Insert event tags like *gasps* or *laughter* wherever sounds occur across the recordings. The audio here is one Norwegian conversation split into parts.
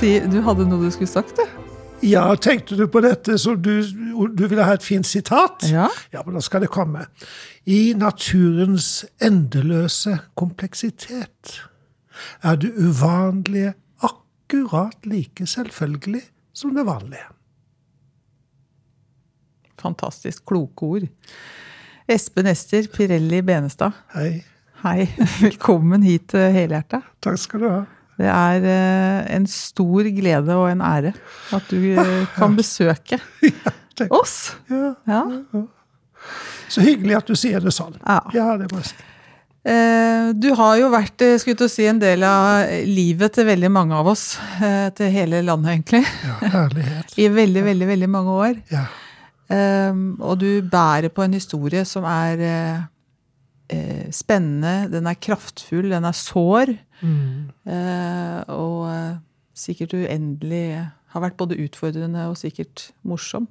Si, du hadde noe du skulle sagt, du? Ja, tenkte du på dette så du, du ville ha et fint sitat? Ja. Ja, men da skal det komme. I naturens endeløse kompleksitet er det uvanlige akkurat like selvfølgelig som det vanlige. Fantastisk kloke ord. Espen Ester Pirelli Benestad, Hei. hei. *laughs* Velkommen hit til Helhjerta. Takk skal du ha. Det er eh, en stor glede og en ære at du eh, kan besøke *laughs* oss. Ja, så hyggelig at du sier det sånn. Ja. Det må jeg si. Eh, Du har jo vært si, en del av livet til veldig mange av oss. Til hele landet, egentlig. Ja, herlighet. *laughs* I veldig, veldig, veldig mange år. Ja. Og du bærer på en historie som er eh, eh, spennende, den er kraftfull, den er sår. Mm. eh, og eh, sikkert uendelig har vært både utfordrende og sikkert morsom.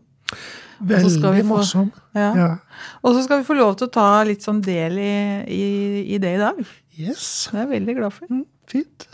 Veldig morsom. Ja. Ja. Og så skal vi få lov til å ta litt sånn del i, i, i det i dag. Yes. Det er jeg veldig glad for. Mm, fint.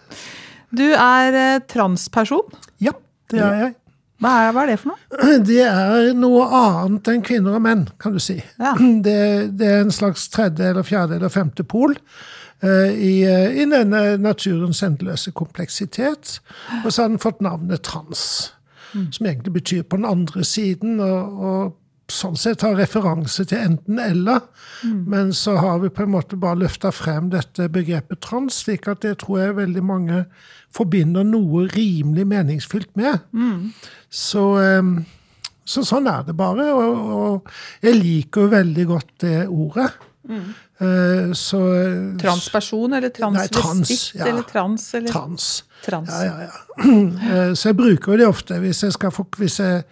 Du er eh, transperson. Ja, det er jeg. Hva er, hva er det for noe? *clears throat* Det er noe annet enn kvinner og menn, kan du si. Ja. *clears throat* Det, det er en slags tredje eller fjerde eller femte pol eh, i, eh, i denne naturens endeløse kompleksitet. Og så har den fått navnet trans, som egentlig betyr på den andre siden. og, og sånn sett har referanse til enten-eller, men så har vi på en måte bare løfta frem dette begrepet trans, slik at det tror jeg veldig mange forbinder noe rimelig meningsfylt med. Så, eh, så sånn er det bare. Og, og jeg liker jo veldig godt det ordet. Mm. Så Transperson eller transvestitt trans, ja. eller trans? Eller Trans. trans. Ja, ja, ja. *clears throat* Eh, Så jeg bruker jo det ofte hvis jeg skal få hvis jeg,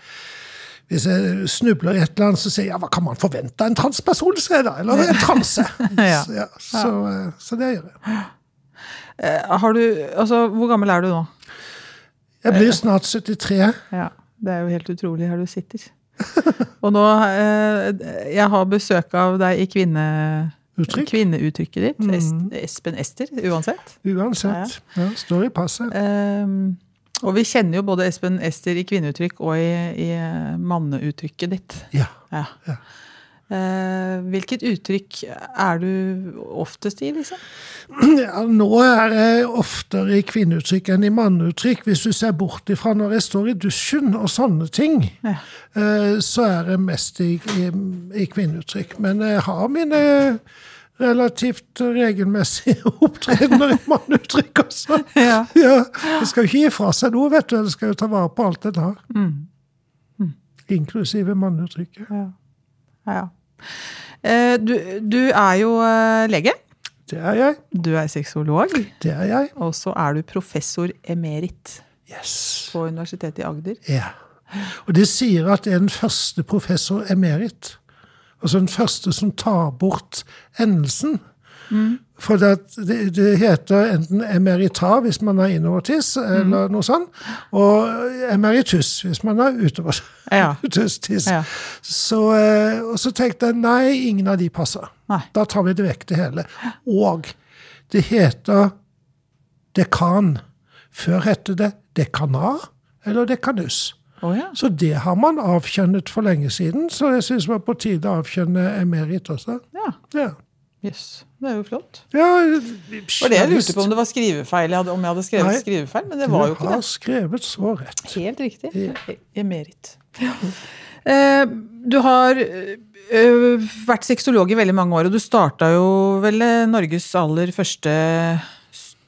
hvis jeg snubler i et eller annet, så sier jeg ja, hva kan man forvente av en transperson, sier jeg? Eller en transe. *laughs* Ja. Så, ja, så, eh, så det gjør jeg. Eh, Har du, altså, hvor gammel er du nå? Jeg blir snart 73. Ja, Det er jo helt utrolig her du sitter. Og nå eh, Jeg har besøk av deg i kvinne, Uttrykk. kvinneuttrykket ditt. Mm. Espen Ester, uansett. Uansett. Ja, står i passet. Um, og vi kjenner jo både Espen Ester i kvinneuttrykk og i, i eh, manneuttrykket ditt. Ja. Ja. Ja. Eh, hvilket uttrykk er du oftest i, liksom? Ja, nå er jeg oftere i kvinneuttrykk enn i manneuttrykk. Hvis du ser bort ifra når jeg står i dusjen og sånne ting, Ja. eh, så er jeg mest i, i, i kvinneuttrykk. Men jeg har mine relativt regelmessig *laughs* opptredener om man uttrykker også. Ja. Ja, Det skal jo ikke gi fra seg noe, vet du. Det skal jo ta vare på alt jeg har. Inklusive manneuttrykket. Ja. ja. Eh, du, du er jo eh, lege. Det er jeg. Du er sexolog. Det er jeg. Og så er du professor emerit Yes. på Universitetet i Agder. Ja. Og det sier at det er den første professor emerit. Altså den første som tar bort endelsen. For det, det, det heter enten emerita hvis man er innovertiss, eller noe sånt, og emeritus hvis man er utover. Ja. *laughs* Utovertiss. Ja. Så, eh, og så tenkte jeg nei, ingen av de passer. Nei. Da tar vi det vekk, det hele. Og det heter dekan. Før het det dekana eller dekanus. Å ja. Så det har man avkjønnet for lenge siden, så jeg syns det var på tide å avkjønne emerit også. Ja. Ja. Yes. Det er jo flott. ja var det jeg lurte på om det var skrivefeil. Jeg hadde, om jeg hadde skrevet Nei. skrivefeil, men det var jo ikke det. Du har skrevet så rett. Helt riktig. Ja. Emerit. Eh, du har eh, vært sexolog i veldig mange år, og du starta jo vel eh, Norges aller første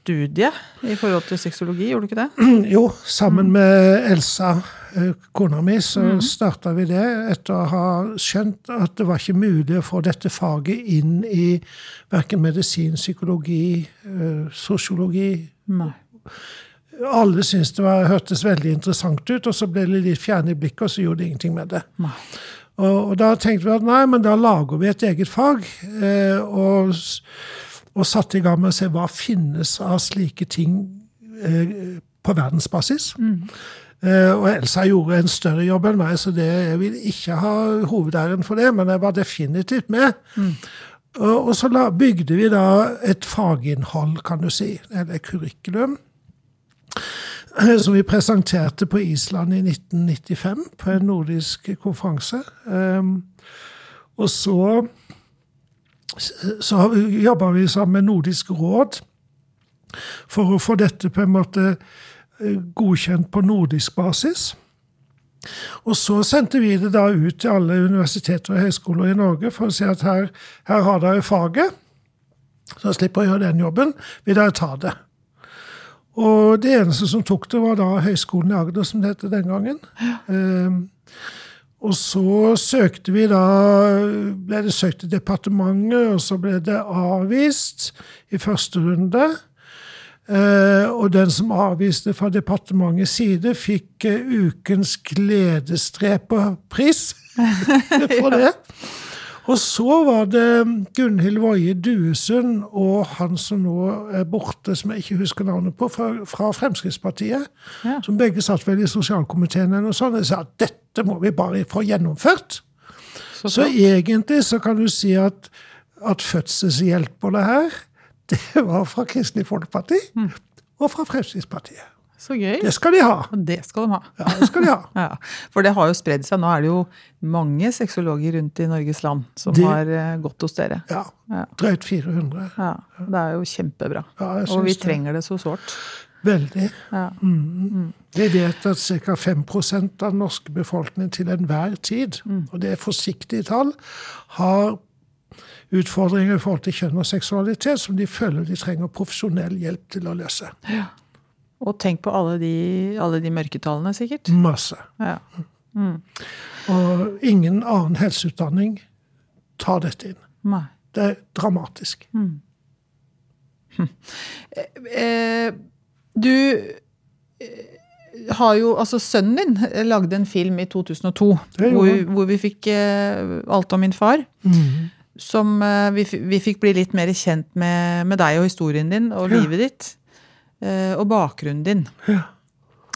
studie i forhold til sexologi, gjorde du ikke det? *clears throat* Jo, sammen med Elsa, eh, kona mi, så starta vi det etter å ha skjønt at det var ikke mulig å få dette faget inn i verken medisin, psykologi, eh, sosiologi, Nei. alle syntes det var, hørtes veldig interessant ut, og så ble det litt fjerne i blikket, og så gjorde de ingenting med det. Og, og, da tenkte vi at nei, men da lager vi et eget fag. Eh, og, og satte i gang med å se hva finnes av slike ting eh, på verdensbasis. Mm. Eh, og Elsa gjorde en større jobb enn meg, så det, jeg vil ikke ha hovedæren for det, men jeg var definitivt med. Mm. Og, og, så la, bygde vi da et faginnhold, kan du si, eller kurikulum, som vi presenterte på Island i 1995 på en nordisk konferanse. Ehm, og så, så jobba vi sammen med Nordisk råd for å få dette på en måte eh, godkjent på nordisk basis. Og så sendte vi det da ut til alle universiteter og høyskoler i Norge for å si at her, her har dere faget. Så slipper å gjøre den jobben. Vil dere ta det? Og det eneste som tok det, var da Høgskolen i Agder, som det het den gangen. Ja. Um, og så søkte vi da ble det søkt til departementet, og så ble det avvist i første runde. Uh, og den som avviste fra departementets side, fikk uh, ukens gledesdreperpris *laughs* for det. Og så var det Gunhild Woie Duesund og han som nå er borte, som jeg ikke husker navnet på, fra, fra Fremskrittspartiet, ja. som begge satt vel i sosialkomiteen eller noe sånt, og sa at dette må vi bare få gjennomført. Så, så egentlig så kan du si at, at fødselshjelp og det her, *laughs* det var fra Kristelig Folkeparti mm. og fra Fremskrittspartiet. Så gøy. Det skal de ha. Det skal de ha. Ja, det skal de ha. *laughs* ja, for det har jo spredd seg. Nå er det jo mange sexologer rundt i Norges land som de, har uh, gått hos dere. Ja. Drøyt 400. Ja, Det er jo kjempebra. Ja, og vi det. trenger det så sårt. Veldig. Ja. Mm. Mm. Vi vet at ca. 5% av den norske befolkningen til enhver tid, mm. og det er forsiktige tall, har utfordringer i forhold til kjønn og seksualitet som de føler de trenger profesjonell hjelp til å løse. Ja. Og tenk på alle de, alle de mørketallene, sikkert. Masse. Ja. Mm. Og ingen annen helseutdanning tar dette inn. Nei. Det er dramatisk. Mm. Hm. *laughs* Eh, du eh, har jo Altså, sønnen din lagde en film i 2002 hvor, hvor, vi fikk eh, Alt om min far. Mm. Som eh, vi, vi, fikk bli litt mer kjent med, med deg og historien din og ja. livet ditt. Eh, og bakgrunnen din. Ja.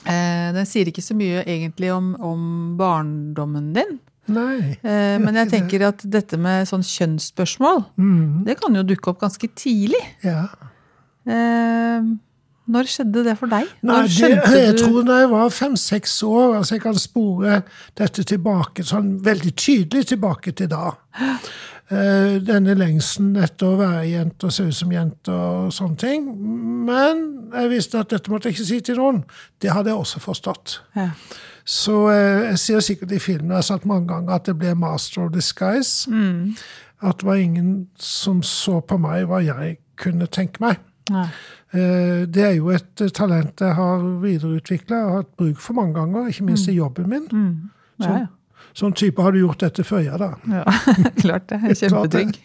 Eh, den sier ikke så mye egentlig om, om barndommen din. Nei, men jeg tenker at dette med sånn kjønnsspørsmål, mm. det kan jo dukke opp ganske tidlig. Ja. Når skjedde det for deg? Nei, det, jeg du... tror da jeg var fem-seks år. altså Jeg kan spore dette tilbake, sånn veldig tydelig tilbake til da. Eh, denne lengselen etter å være jente og se ut som jente og sånne ting. Men jeg visste at dette måtte jeg ikke si til noen. Det hadde jeg også forstått. Ja. Så eh, jeg sier sikkert i filmen jeg har sagt mange ganger at det ble 'master of disguise'. Mm. At det var ingen som så på meg hva jeg kunne tenke meg. Ja. Eh, det er jo et talent jeg har videreutvikla og hatt bruk for mange ganger, ikke minst i mm. jobben min. Mm. Ja, ja. Sånn type har du gjort dette før, ja da. Ja, *laughs* klart det. Kjempetrygg.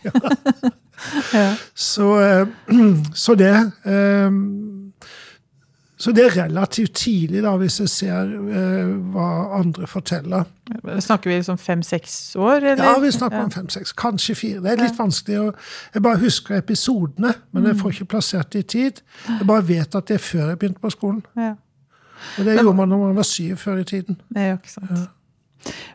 ja. *laughs* så, eh, *clears throat* så, det eh, Så det er relativt tidlig, da, hvis jeg ser eh, hva andre forteller. Snakker vi liksom fem-seks år? Eller? Ja, vi snakker om fem-seks. Kanskje fire. Det er litt vanskelig å Jeg bare husker episodene, men jeg får ikke plassert det i tid. Jeg bare vet at det er før jeg begynte på skolen. Ja. Og det gjorde man når man var syv før i tiden. Det er jo ikke sant.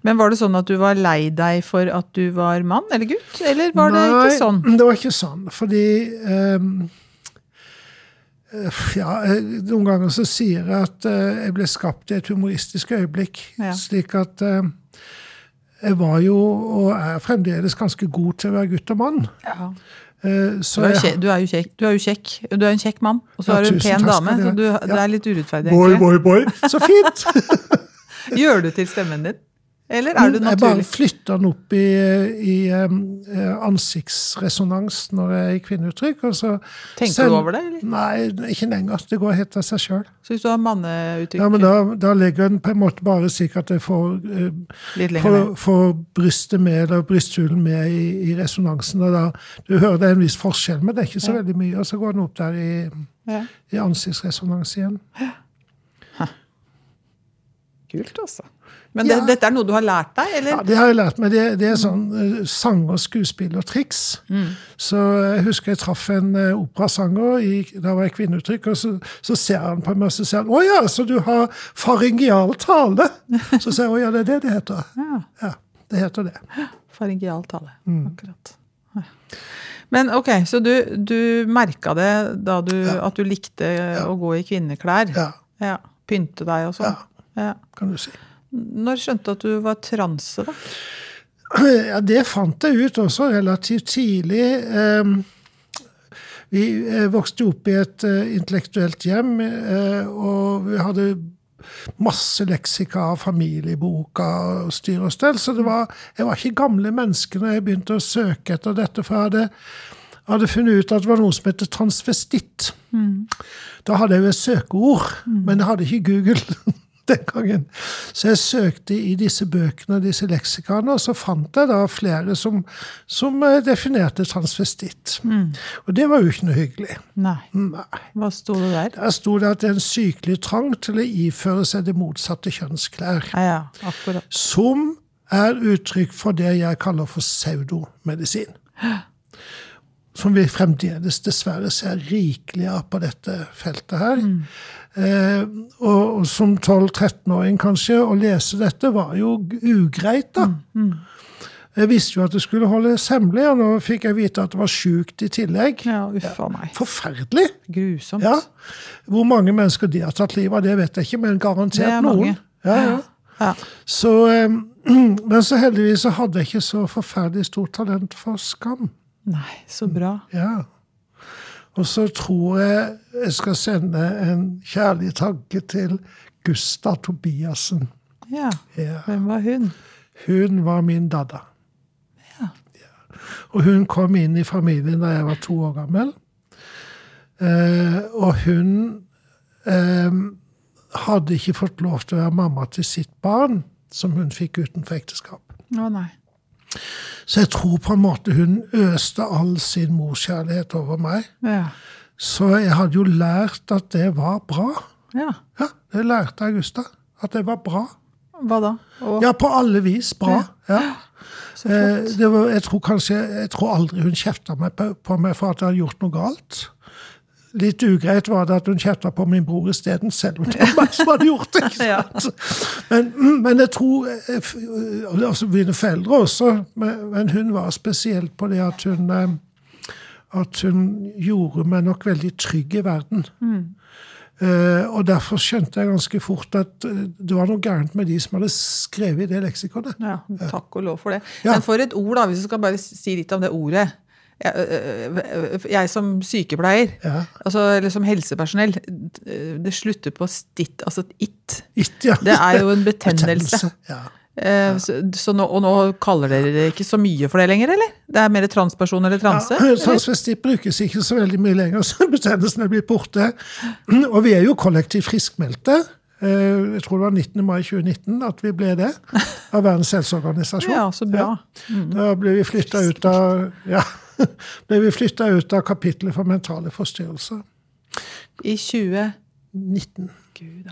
Men var det sånn at du var lei deg for at du var mann eller gutt, eller var Nei, det ikke sånn? Nei, det var ikke sånn, fordi um, ja, Noen ganger så sier jeg at uh, jeg ble skapt i et humoristisk øyeblikk. Ja. Slik at uh, jeg var jo, og er fremdeles, ganske god til å være gutt og mann. Ja. Uh, du, er kjekk, du, er kjekk, du er jo kjekk. Du er en kjekk mann, og så ja, er du en pen dame. Så du, det er litt urettferdig. Boy, boy, boy. Så fint! *laughs* *laughs* Gjør du til stemmen din? Eller er du naturlig? Jeg bare flytter den opp i, i um, ansiktsresonans når jeg er i kvinneuttrykk. Tenker selv, du over det? eller? Nei, ikke lenger. Det går helt av seg sjøl. Så hvis du har manneuttrykk Ja, men da, da legger den på en måte bare slik at jeg får, uh, får, får, brystet med, eller brysthulen med i, i resonansen. og da, Du hører det er en viss forskjell, men det er ikke så ja. veldig mye. Og så går den opp der i, ja. i ansiktsresonans igjen. Kult, altså. Men det, Ja. dette er noe du har lært deg, eller? Ja, Det har jeg lært meg. Det, det er sånn uh, sang- og skuespillertriks. Så jeg husker jeg traff en uh, operasanger i, da var jeg kvinneuttrykk, og så, så ser han på meg og så sier han, 'Å ja, så du har faringial tale?' *laughs* Så sier jeg 'Å ja, det er det det heter'. Ja. Ja, det heter det. Faringial tale. Mm. Akkurat. Men ok, så du, du merka det da du, at du likte å gå i kvinneklær? Ja, Ja. Pynte deg og sånn? Ja. kan du si. Når skjønte du at du var transe, da? Ja, det fant jeg ut også relativt tidlig. Ehm, Vi eh, vokste opp i et eh, intellektuelt hjem, eh, og vi hadde masse leksika av familieboka og styr og stell, så det var, jeg var ikke gamle mennesker når jeg begynte å søke etter dette, for jeg hadde, hadde funnet ut at det var noe som heter transvestitt. Da hadde jeg jo et søkeord, men jeg hadde ikke Google *laughs* den gangen. Så jeg søkte i disse bøkene og disse leksikaene, og så fant jeg da flere som, som eh, definerte transvestitt. Og det var jo ikke noe hyggelig. Nei. Nei. Hva sto det der? Der sto det at det er en sykelig trang til å iføre seg det motsatte kjønnsklær. Ja, ja, akkurat. Som er uttrykk for det jeg kaller for pseudomedisin. *gasps* Som vi fremdeles dessverre ser rikelig av på dette feltet her. Eh, og, og som 12-13-åring kanskje, å lese dette var jo ugreit, da. Jeg visste jo at det skulle holdes hemmelig, og nå fikk jeg vite at det var sjukt i tillegg. Ja, uffa meg. Forferdelig! Grusomt. Ja. Hvor mange mennesker de har tatt livet av, det vet jeg ikke, men garantert er noen. Ja, ja. Ja. Så, eh, *clears throat* men så heldigvis så hadde jeg ikke så forferdelig stort talent for skam. Nei, så bra. Ja. Og så tror jeg jeg skal sende en kjærlig tanke til Gusta Tobiassen. Ja. Ja. Hvem var hun? Hun var min dadda. Ja. Og hun kom inn i familien da jeg var to år gammel. Eh, og hun eh, hadde ikke fått lov til å være mamma til sitt barn, som hun fikk utenfor ekteskap. Å nei. Så jeg tror på en måte hun øste all sin morskjærlighet over meg. Ja. Så jeg hadde jo lært at det var bra. ja. Ja, det lærte Augusta. At det var bra. Hva da? Og, Ja, på alle vis bra. Ja. Eh, det var, jeg tror kanskje, jeg tror aldri hun kjefta på, på meg for at jeg hadde gjort noe galt. Litt ugreit var det at hun kjefta på min bror isteden, selv om det var meg som hadde gjort det. *laughs* Ja. Men, men jeg tror og så altså Mine foreldre også, men, men hun var spesielt på det at hun eh, at hun gjorde meg nok veldig trygg i verden. Uh, og derfor skjønte jeg ganske fort at eh, det var noe gærent med de som hadde skrevet i det leksikonet. Ja, takk og lov for det. Ja. Men for et ord, da, hvis du skal bare si litt om det ordet. Jeg, jeg som sykepleier, Ja. altså, eller som helsepersonell, det slutter på stitt, altså it. It, ja. Det er jo en *laughs* betennelse. Ja. Ja. Så, nå, og nå kaller dere det ikke så mye for det lenger, eller? Det er mer transperson eller transe? Ja, transvestitt brukes ikke så veldig mye lenger, *laughs* så betennelsen er blitt borte. *clears throat* Og vi er jo kollektivt friskmeldte. Eh, Jeg tror det var 19. mai 2019 at vi ble det, *laughs* av Verdens helseorganisasjon. Ja, så bra. Da ble vi flytta ut av ja, *laughs* ble vi flyttet ut av kapittelet for mentale forstyrrelser. I 2019. Gud.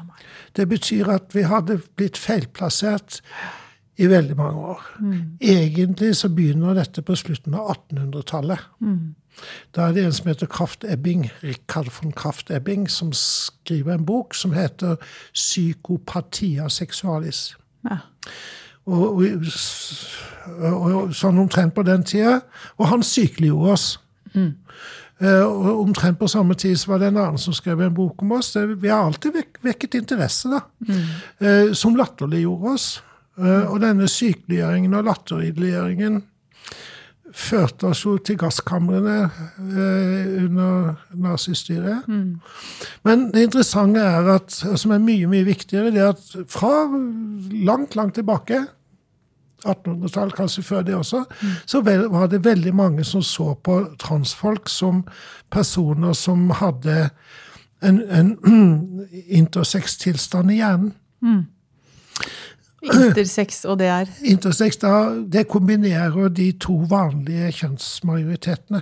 Det betyr at vi hadde blitt feilplassert i veldig mange år. Egentlig så begynner dette på slutten av 1800-tallet. Da er det en som heter Kraft Ebbing, Richard von Kraft Ebbing, som skriver en bok som heter 'Psykopatia sexualis'. Ja. Og, og, og, sånn omtrent på den tida. Og han sykeliggjorde oss. Eh, og omtrent på samme tid så var det en annen som skrev en bok om oss. Det, vi har alltid vek, vekket interesse, da. Eh, som latterliggjorde oss. Eh, og denne sykeliggjøringen og latterliggjøringen førte oss jo til gasskamrene eh, under nazistyret. Men det interessante er at, som er mye mye viktigere, det er at fra langt, langt tilbake 1800-tall, kanskje før det også, så var det veldig mange som så på transfolk som personer som hadde en, en *clears throat* intersex-tilstand i hjernen. Intersex, og det er Intersex da, det kombinerer de to vanlige kjønnsmajoritetene.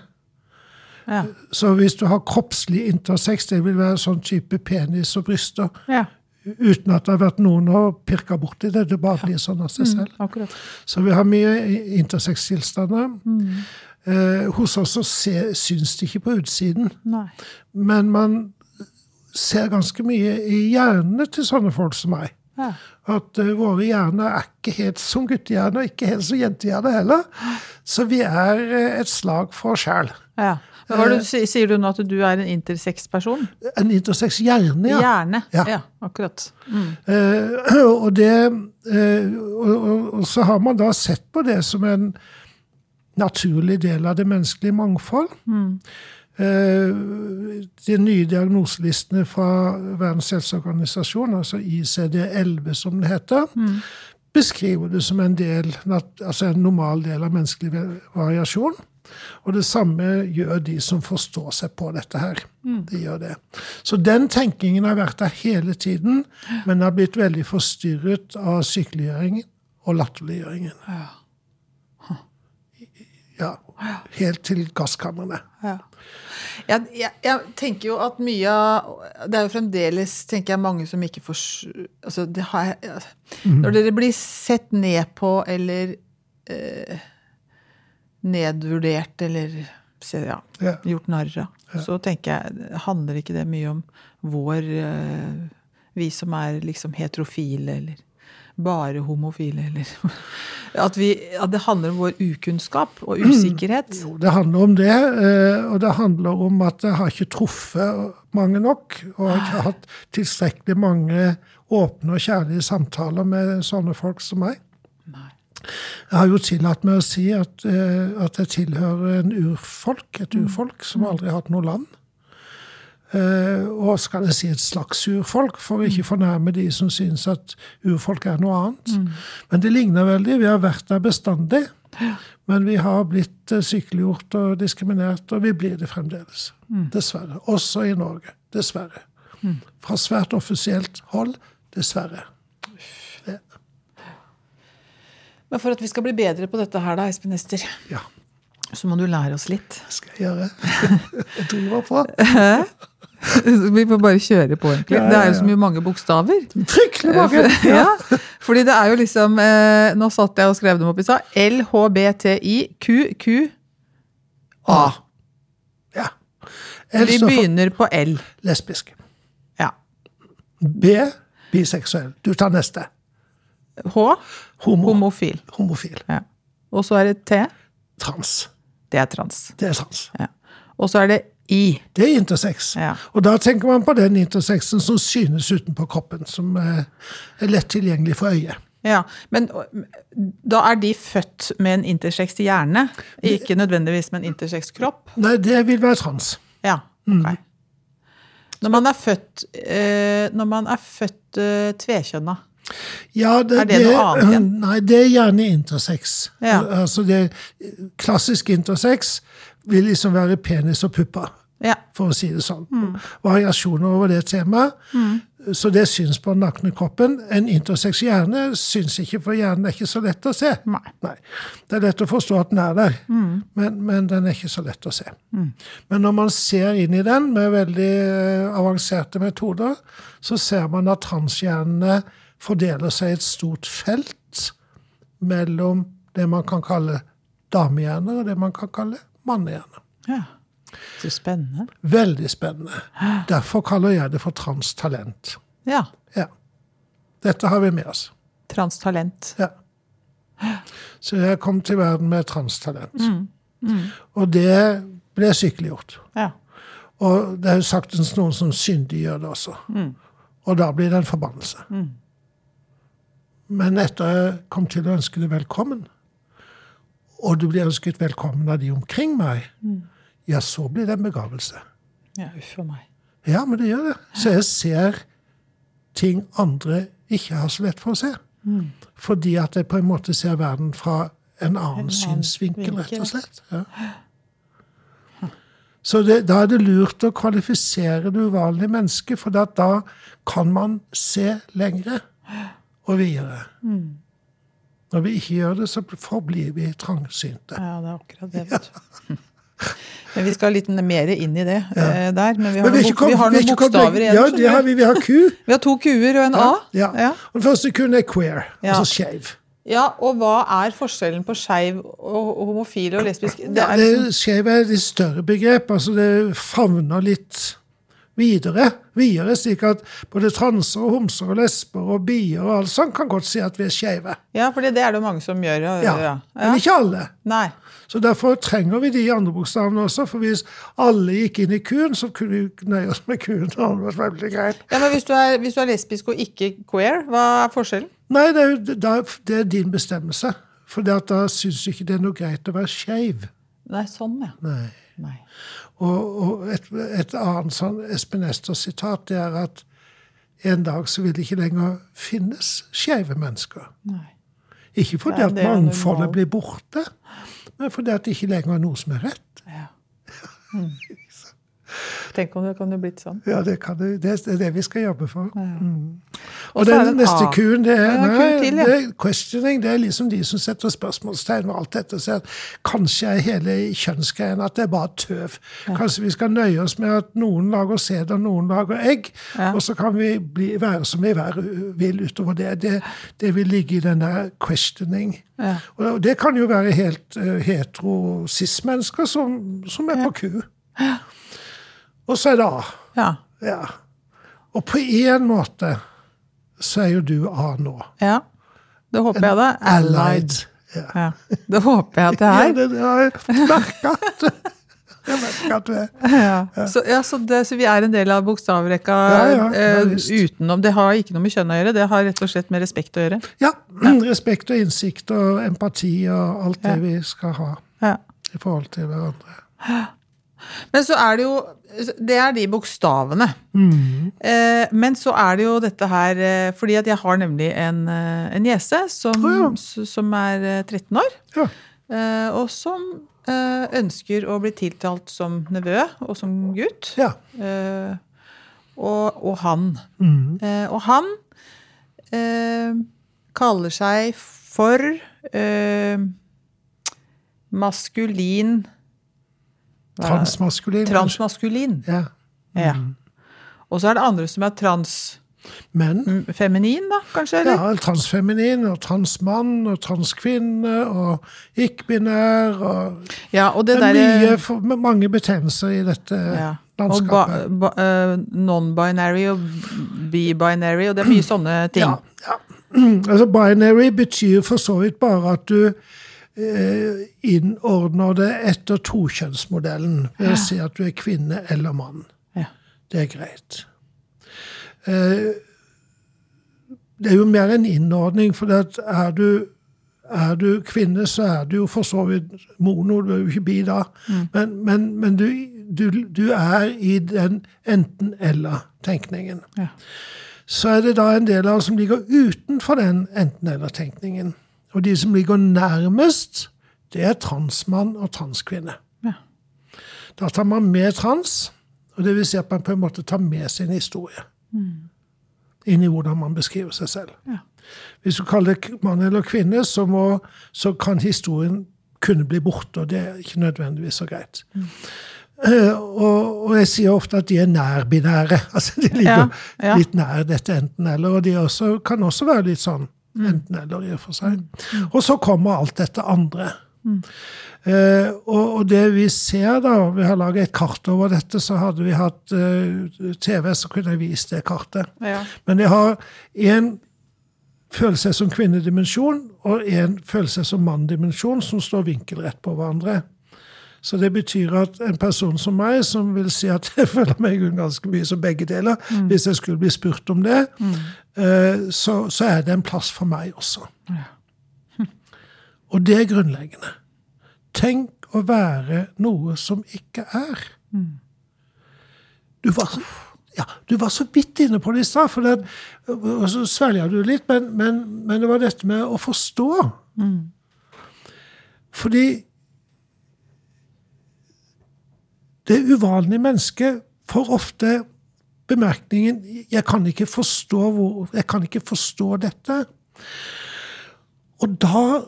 Ja. Så hvis du har kroppslig intersex, det vil være sånn type penis og bryster, ja. Uten at det har vært noen å pirke borti det. Det bare blir sånn av seg selv. Mm, Så vi har mye intersex-tilstander. Eh, hos oss så se, syns det ikke på utsiden, Nei. men man ser ganske mye i hjernene til sånne folk som meg. Ja. At uh, våre hjerner er ikke helt som guttehjerner, ikke helt som jentehjerner heller. Så vi er uh, et slag for oss sjæl. ja. Hva er du sier- du nå at du er en intersex-person? En intersex-hjerne, ja. Gjerne. Ja. Ja, akkurat. Mm. Eh, *clears throat* og, det, eh, og, og, og så har man da sett på det som en naturlig del av det menneskelige mangfold. Eh, de nye diagnoselistene fra Verdens helseorganisasjon, altså ICD-11 som det heter, beskriver det som en, del, altså en normal del av menneskelig variasjon. Og det samme gjør de som forstår seg på dette her. De gjør det. Så den tenkingen har vært der hele tiden, men har blitt veldig forstyrret av sykeliggjøringen og latterliggjøringen. Ja, Ja, helt til gasskamrene. Ja. Jeg, jeg, jeg tenker jo at mye av Det er jo fremdeles tenker jeg, mange som ikke får altså det har, jeg- Når dere blir sett ned på eller eh, nedvurdert eller ja, Ja. gjort narr av, så tenker jeg handler ikke det mye om vår eh, Vi som er liksom heterofile eller bare homofile, eller *laughs* At, vi, at det handler om vår ukunnskap og usikkerhet. Jo, det handler om det, eh, og det handler om at jeg har ikke truffet mange nok, og jeg har ikke hatt tilstrekkelig mange åpne og kjærlige samtaler med sånne folk som meg. Nei. Jeg har jo tillatt meg å si at, eh, at jeg tilhører en urfolk, et urfolk som aldri har hatt noe land. Eh, og skal jeg si et slags urfolk, for å ikke fornærme de som syns at urfolk er noe annet. Men det ligner veldig. Vi har vært der bestandig. Men vi har blitt eh, sykeliggjort og diskriminert, og vi blir det fremdeles. Dessverre. Også i Norge. Dessverre. Fra svært offisielt hold. Dessverre. Men for at vi skal bli bedre på dette her, da, Espen Ester, Ja, så må du lære oss litt. skal jeg gjøre. *laughs* Jeg driver på. Vi får bare kjøre på, egentlig. Ja, ja, Det er jo så mye mange bokstaver. Trykkelig mange! *laughs* Ja, fordi det er jo liksom eh, Nå satt jeg og skrev dem opp i stad. LHBTIQQA. Ja. Vi L begynner på L. lesbisk. Ja. B biseksuell. Du tar neste. H Homo. homofil. Homofil. Ja. Og så er det T. Trans. Det er trans. Det er trans. Ja. Og så er det I. Det er intersex. Ja. Og da tenker man på den intersexen som synes utenpå kroppen, som eh, er lett tilgjengelig for øyet. Ja, Men da er de født med en intersex hjerne, ikke nødvendigvis med en intersex kropp? Nei, det vil være trans. Ja, ok. Når man er født, eh, når man er født eh, tvekjønna Ja, det, Er det noe annet igjen? *clears throat* Nei, det er gjerne intersex. Ja. Altså det, klassisk intersex vil liksom være penis og pupper, Ja. for å si det sånn. Mm. Variasjoner over det temaet. Så det syns på den nakne kroppen. En intersex hjerne syns ikke, for hjernen er ikke så lett å se. Nei. Det er lett å forstå at den er der, men, men den er ikke så lett å se. Men når man ser inn i den med veldig eh, avanserte metoder, så ser man at transhjernene fordeler seg et stort felt mellom det man kan kalle damehjerner, og det man kan kalle mannehjerner. ja. Så spennende. Veldig spennende. Derfor kaller jeg det for transtalent. Ja. Ja. Dette har vi med oss. Transtalent. Ja. Så jeg kom til verden med transtalent. Og det ble sykeliggjort. Ja. Og det er jo saktens noen som syndiggjør det også. Og da blir det en forbannelse. Men etter jeg kom til å ønske det velkommen, og du blir ønsket velkommen av de omkring meg, ja, så blir det en begavelse. ja, uff a meg. Ja, men det gjør det. Så jeg ser ting andre ikke har så lett for å se. Fordi at jeg på en måte ser verden fra en annen annen synsvinkel, rett og slett. Ja. Så det, da er det lurt å kvalifisere det uvanlige mennesket, for da kan man se lengre *gasps* og videre. Når vi ikke gjør det, så forblir vi trangsynte. Ja, det er akkurat det, vet du. Men vi skal litt mer inn i det ja. der. Men vi har, Men vi noen, kom- vi har vi noen bokstaver igjen. Ja, det har vi. Vi har Q. *laughs* Vi har to Q-er og en A. Ja. Ja. Og den første Q-en er queer, Ja. altså skeiv. ja, og hva er forskjellen på skeiv og, og homofil og lesbisk? Det er liksom, skeiv er et litt større begrep. altså Det favner litt videre, videre, slik at både transer og homser og lesber og bier og alt sånt kan godt si at vi er skeive. ja, for det er det mange som gjør. Ja. Ja. Ja. Men ikke alle. Nei. Så Derfor trenger vi de andre bokstavene også. For hvis alle gikk inn i Q-en, så kunne vi nøye oss med Q-en. Det vært veldig greit. Ja, men hvis du, er, hvis du er lesbisk og ikke queer, hva er forskjellen? Nei, det er, da, det er din bestemmelse. For da syns du ikke det er noe greit å være skeiv. Nei, sånn, ja. Nei. Nei. Og, og et, et annet sånn Espen Ester-sitat det er at en dag så vil det ikke lenger finnes skeive mennesker. Nei. Ikke fordi at mangfoldet blir borte, men fordi at det ikke lenger er noe som er rett. Ja. Mm. *laughs* Tenk om det kan jo blitt sånn. Ja, det, kan det, det er det vi skal jobbe for. Mm. Og Og så den neste kuren, det er, Ja, ja, nei, til, ja. det er questioning. Det er liksom de som setter spørsmålstegn ved alt dette. sier at kanskje er hele kjønnsgreien at det er bare tøv. Kanskje vi skal nøye oss med at noen lager sæd og noen lager egg, Ja. og så kan vi bli, være som vi være, vil utover det. det. Det vil ligge i den der questioning. Ja. Og det kan jo være helt uh, hetero-cis-mennesker som, som er på Q. Og så er det A. Ja. Ja. Og på én måte så er jo du A nå. ja. Det håper jeg, da. Allied. Ja. Ja. Det håper jeg at det *laughs* Ja, er. det, det har jeg merket *laughs* at det er. Ja. Så, ja, så, det, så vi er en del av bokstavrekka Ja, ja, ja, eh, utenom Det har ikke noe med kjønn å gjøre, det har rett og slett med respekt å gjøre. Ja. *clears throat* Respekt og innsikt og empati og alt det vi skal ha Ja. i forhold til hverandre. *gasps* Men så er det jo Det er de bokstavene. Mm. Eh, men så er det jo dette her eh, Fordi at jeg har nemlig en, eh, en niese som, oh, ja. som er eh, 13 år. Ja. eh, og som eh, ønsker å bli tiltalt som nevø og som gutt. ja. Eh, og, og han. Mm. Eh, og han eh, kaller seg for eh, maskulin? Transmaskulin. Transmaskulin. Ja. Ja. Og så er det andre som er trans... Men da, kanskje? Eller? ja, transfeminin og transmann og transkvinne og ikke-binær og Ja, og det Det er derre mye, med mange betegnelser i dette ja. Og landskapet. ba, eh, non-binary og be-binary, og det er mye sånne ting. Ja, ja. *clears throat* Altså, binary betyr for så vidt bare at du innordner det etter tokjønnsmodellen. Ved å si at du er kvinne eller mann. Ja. Det er greit. Eh, det er jo mer en innordning, for at er du er du kvinne, så er du jo for så vidt mono, du er jo ikke bi da. Men, men, men du, du, du er i den enten-eller-tenkningen. Ja. Så er det da en del av oss som ligger utenfor den enten-eller-tenkningen. Og de som ligger nærmest, det er transmann og transkvinne. Ja. Da tar man med trans, og det vil si at man på en måte tar med sin historie. Inn i hvordan man beskriver seg selv. Ja. Hvis du kaller det mann eller kvinne, så, må, så kan historien kunne bli borte, og det er ikke nødvendigvis så greit. Eh, og, og jeg sier ofte at de er nærbinære. *laughs* altså De ligger Ja, ja. litt nær dette enten-eller, og de også, kan også være litt sånn enten-eller i og for seg. Og så kommer alt dette andre. Eh, og, og det vi ser da, vi har laget et kart over dette, så hadde vi hatt eh, TV, så kunne jeg vist det kartet. Ja. Men jeg har én følelse som kvinnedimensjon og én følelse som manndimensjon, som står vinkelrett på hverandre. Så det betyr at en person som meg, som vil si at jeg *laughs* føler meg ganske mye som begge deler, hvis jeg skulle bli spurt om det, eh, så, så er det en plass for meg også. *laughs* Og det er grunnleggende. Tenk å være noe som ikke er. Du var, så, ja, du var så vidt inne på det i stad, og så svelga du litt, men, men, men det var dette med å forstå. Fordi det uvanlige mennesket får ofte bemerkningen 'jeg kan ikke forstå, hvor, jeg kan ikke forstå dette'. Og da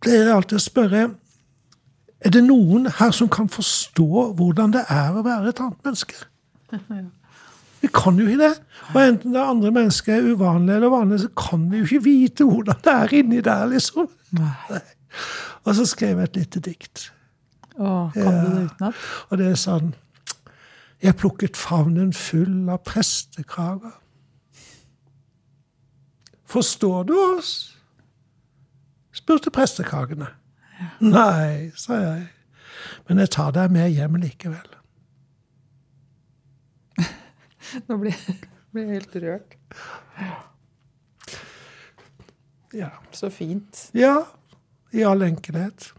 pleier jeg alltid å spørre Er det noen her som kan forstå hvordan det er å være et annet menneske? *laughs* Vi kan jo ikke det. Og enten det andre mennesket er uvanlig eller vanlig, så kan vi jo ikke vite hvordan det er inni der, liksom. Nei. Og så skrev jeg et lite dikt. Kan du det utenat? Og det er sånn Jeg plukket favnen full av prestekrager. Forstår du oss? spurte prestekragene. Nei, sa jeg. Men jeg tar deg med hjem likevel. *laughs* Nå blir jeg helt rørt. Ja. Så fint. ja. I all enkelhet.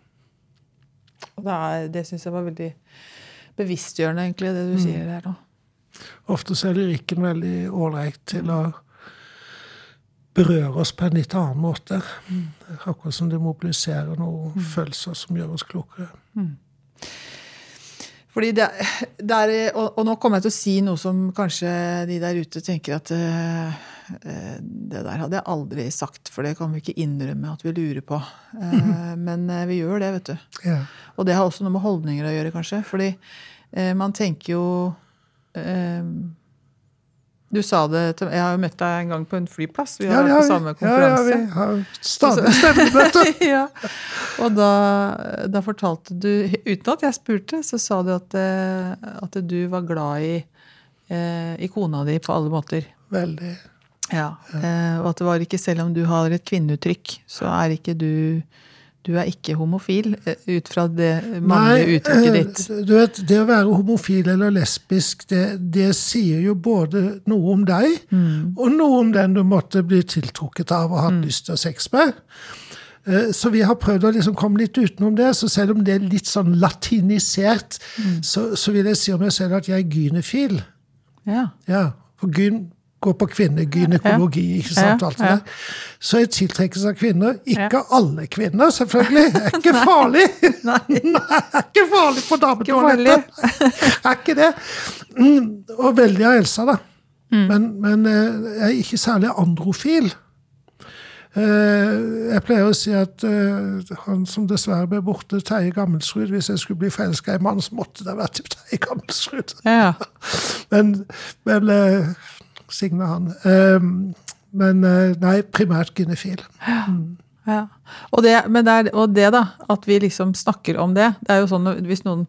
Og det, er- det syns jeg var veldig bevisstgjørende, egentlig, det du sier der nå. Ofte så er lyrikken veldig ålreit til å berøre oss på en litt annen måte. Akkurat som det mobiliserer noen følelser som gjør oss klokere. Fordi det, det er, og, og nå kommer jeg til å si noe som kanskje de der ute tenker at eh, det der hadde jeg aldri sagt, for det kan vi ikke innrømme at vi lurer på. Eh, Men eh, vi gjør det, vet du. Ja. Og det har også noe med holdninger å gjøre, kanskje. Fordi eh, man tenker jo eh, Du sa det til Jeg har jo møtt deg en gang på en flyplass. Vi har Ja, vært på samme konferanse. Ja, ja, vi har stadig stevnemøte. *laughs* ja. Og da, da fortalte du, uten at jeg spurte, så sa du at, eh, at du var glad i, eh, i kona di på alle måter. Veldig. Ja. Eh, og at det var ikke, selv om du har et kvinneuttrykk, så er ikke du Du er ikke homofil, eh, ut fra det mannlige uttrykket eh, ditt. Du vet, Det å være homofil eller lesbisk, det, det sier jo både noe om deg, Mm. og noe om den du måtte bli tiltrukket av og hatt lyst til å sex med. Så vi har prøvd å liksom komme litt utenom det. Så selv om det er litt sånn latinisert, Mm. så, så vil jeg si om meg selv at jeg er gynefil. Ja. Ja, for gyn går på kvinnegynekologi, ikke sant? Alt det der. Så jeg tiltrekkes av kvinner. Ikke alle kvinner, selvfølgelig. Det er ikke *laughs* farlig. *laughs* Nei. *laughs* Nei, er ikke farlig på dametoalettet. er ikke det. Mm, og veldig av Elsa, da. Mm. Men, men eh, jeg er ikke særlig androfil. Eh, Jeg pleier å si at eh, han som dessverre ble borte, Terje Gammelsrud Hvis jeg skulle bli forelska i en mann, så måtte det vært Terje Gammelsrud. Ja. Men, men Signe han. Eh, men eh, nei, primært gynefil. Ja. Og, det, men det er, og det, da, at vi liksom snakker om det Det er jo sånn hvis noen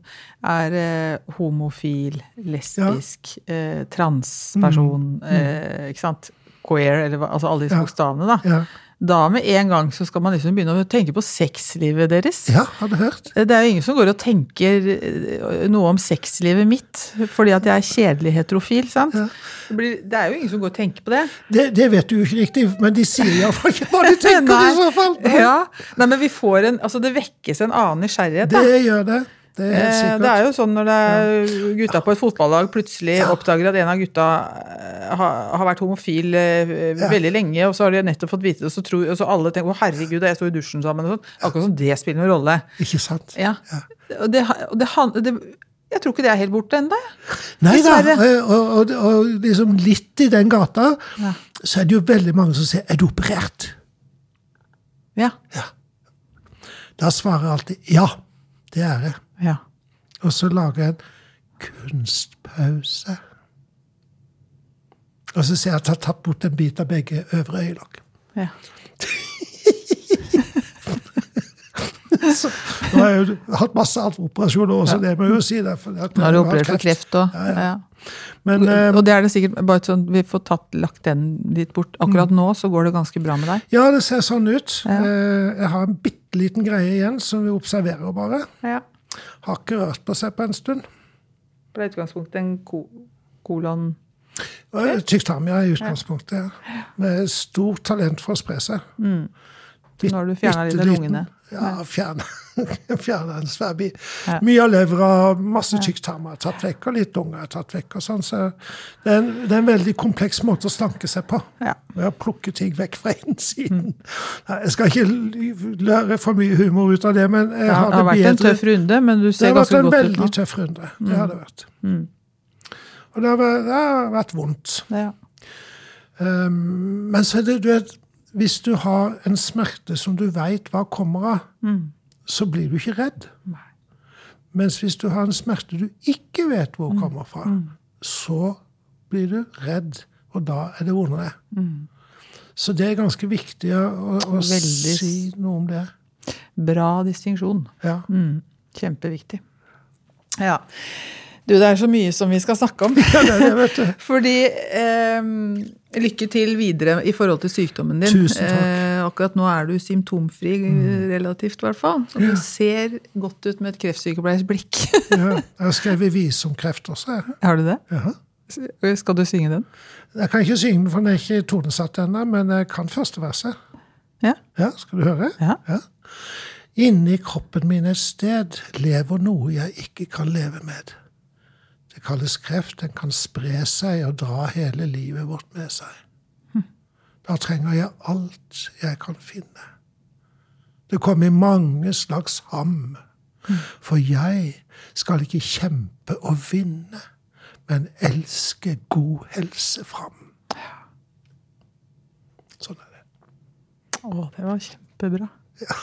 er eh, homofil, lesbisk, eh, transperson, eh, ikke sant, queer, eller altså alle disse Ja. bokstavene, da. Da med en gang så skal man liksom begynne å tenke på sexlivet deres. ja hadde hørt? Det er jo ingen som går og tenker eh, noe om sexlivet mitt fordi at jeg er kjedelig heterofil. sant? Ja. Det, blir, det er jo ingen som går og tenker på det. Det, det vet du jo ikke riktig, men de sier iallfall ikke hva de tenker *laughs* i så fall. Ja, Nei, men vi får en, altså det vekkes en annen nysgjerrighet. da. Det gjør det. Det er Eh. Det er jo sånn når det er gutta på et fotballag plutselig oppdager at en av gutta eh, har, har vært homofil ja. veldig lenge, og så har de nettopp fått vite det, og så, tror, og så alle tenker 'Å, herregud, jeg sto i dusjen sammen', og sånn. Akkurat som det spiller noen rolle. Ikke sant? Ja. Og det, og det, det, jeg tror ikke det er helt borte ennå. Nei da, og, og, og liksom litt i den gata, Ja. så er det jo veldig mange som sier 'er du operert'? Ja. Da svarer jeg alltid 'ja, det er jeg'. Ja. Og så lager jeg en kunstpause. Og så ser jeg at jeg har tatt bort en bit av begge øvre øyelokk. ja. *laughs* Så Nå har jeg jo hatt masse alvoperasjoner også, det må jeg jo si. Derfor, Nå har du operert for kreft òg. Ja, ja. Ja. Men eh, Og det er det sikkert bare sånn, vi får tatt, lagt den litt bort. Akkurat Mm. nå så går det ganske bra med deg. ja, det ser sånn ut. Ja. Eh, Jeg har en bitte liten greie igjen som vi observerer bare. Ja. Har ikke rørt på seg på en stund. Ble utgangspunktet en ko kolon... Tyktamia i utgangspunktet. Ja. Med stort talent for å spre seg. Nå har du fjerna de der lungene. Ja, fjerne, *laughs* fjerne en svær bit. Ja. Mye av levra, masse tykktarmer er tatt vekk, og litt lunger er tatt vekk. og sånn, så det er, en, det er en veldig kompleks måte å slanke seg på. Ja. Ved å plukke ting vekk fra *laughs* innsiden. Mm. Jeg skal ikke løre lære for mye humor ut av det, men jeg har det, det har vært en tøff runde, men du ser ganske godt ut Det har vært en veldig tøff runde. Det har det vært. Og det har vært, det har vært vondt. Ja. Um, men så er det, du vet, hvis du har en smerte som du veit hva kommer av, så blir du ikke redd. Mens hvis du har en smerte du ikke vet hvor kommer fra, så blir du redd, og da er det vondere. Så det er ganske viktig å, å, si noe om det. Bra distinksjon. Ja. Mm, kjempeviktig. Ja. Du, det er så mye som vi skal snakke om. *laughs* Ja, det det, vet du. *laughs* Fordi eh, Lykke til videre i forhold til sykdommen din. Tusen takk. Eh, akkurat nå er du symptomfri, relativt i hvert fall. så du ser godt ut med et kreftsykepleiers blikk. *laughs* Ja. Jeg har skrevet vis om kreft også. jeg. Har du det? Ja. Skal du synge den? Jeg kan ikke synge den, for den er ikke tonesatt ennå, men jeg kan første verset. Ja. Ja, Skal du høre? Ja. Inni kroppen min et sted lever noe jeg ikke kan leve med. Det kalles kreft. Den kan spre seg og dra hele livet vårt med seg. Da trenger jeg alt jeg kan finne. Det kommer i mange slags ham. For jeg skal ikke kjempe og vinne, men elske god helse fram. Sånn er det. Å, det var kjempebra. Ja.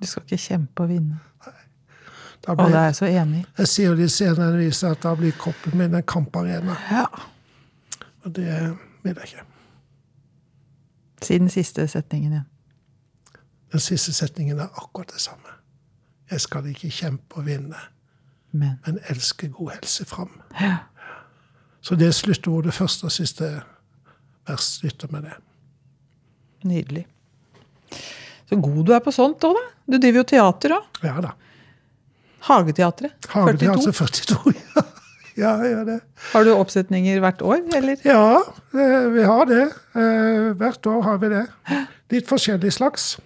Du skal ikke kjempe og vinne. Da Å, det blir, er jeg så enig i. jeg sier det senere viser at da blir kroppen min en kamparena. Ja. Og det vil jeg ikke. Si den siste setningen ja. Den siste setningen er akkurat det samme. Jeg skal ikke kjempe og vinne, Men. men elske god helse fram. Ja. Så det sluttordet, første og siste vers, slutter med det. Nydelig. Så god du er på sånt òg, da. Du driver jo teater òg. Ja da. Hageteatret. 42. Hageteater 42. Ja, ja, jeg gjør det. Har du oppsetninger hvert år, eller? Ja, eh, vi har det. Eh, Hvert år har vi det. Litt forskjellig slags.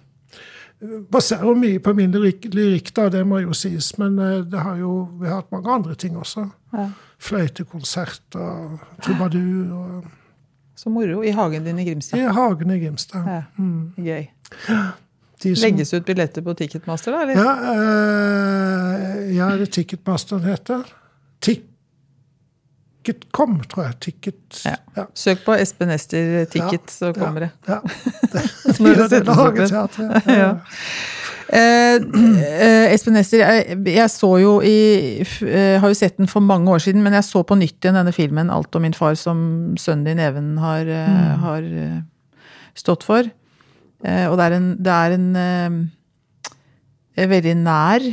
Baserer mye på min lyrikk, da, det må jo sies. Men eh, det har jo, vi har hatt mange andre ting også. Ja. Fløytekonsert og trubadur og Så moro. I hagen din i Grimstad. I Hagen i Grimstad. Ja. Gøy. De som- Legges ut billetter på Ticketmaster, da? eller? Ja, øh, ja, det Ticketmasteren heter. Ticketcom, tror jeg. Ticket Ja. ja. Søk på Espen Ester Ticket, så kommer det. Ja. *laughs* Det, Når *laughs* du setter opp. *laughs* Ja. Eh, eh, Espen Ester, jeg, jeg så jo i eh, Har jo sett den for mange år siden, men jeg så på nytt igjen denne filmen 'Alt om min far', som sønnen din Even har, eh, har eh, stått for. Eh, og det er en, det er en eh, veldig nær